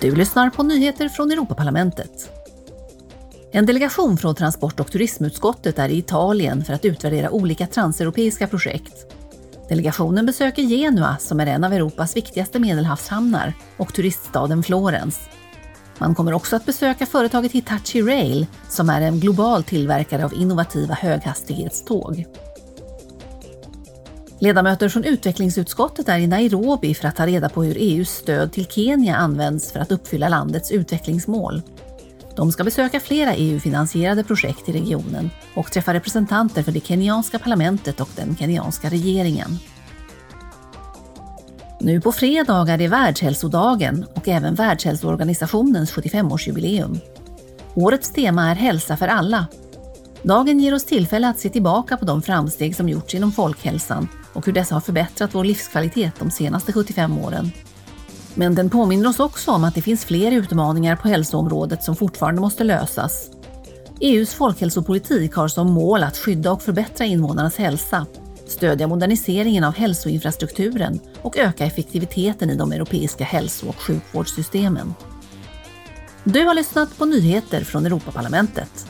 Du lyssnar på nyheter från Europaparlamentet. En delegation från transport och turismutskottet är i Italien för att utvärdera olika transeuropeiska projekt. Delegationen besöker Genua som är en av Europas viktigaste medelhavshamnar och turiststaden Florens. Man kommer också att besöka företaget Hitachi Rail som är en global tillverkare av innovativa höghastighetståg. Ledamöter från utvecklingsutskottet är i Nairobi för att ta reda på hur EUs stöd till Kenya används för att uppfylla landets utvecklingsmål. De ska besöka flera EU-finansierade projekt i regionen och träffa representanter för det kenyanska parlamentet och den kenyanska regeringen. Nu på fredag är det Världshälsodagen och även Världshälsoorganisationens 75-årsjubileum. Årets tema är Hälsa för alla. Dagen ger oss tillfälle att se tillbaka på de framsteg som gjorts inom folkhälsan och hur dessa har förbättrat vår livskvalitet de senaste 75 åren. Men den påminner oss också om att det finns fler utmaningar på hälsoområdet som fortfarande måste lösas. EUs folkhälsopolitik har som mål att skydda och förbättra invånarnas hälsa, stödja moderniseringen av hälsoinfrastrukturen och öka effektiviteten i de europeiska hälso och sjukvårdssystemen. Du har lyssnat på nyheter från Europaparlamentet.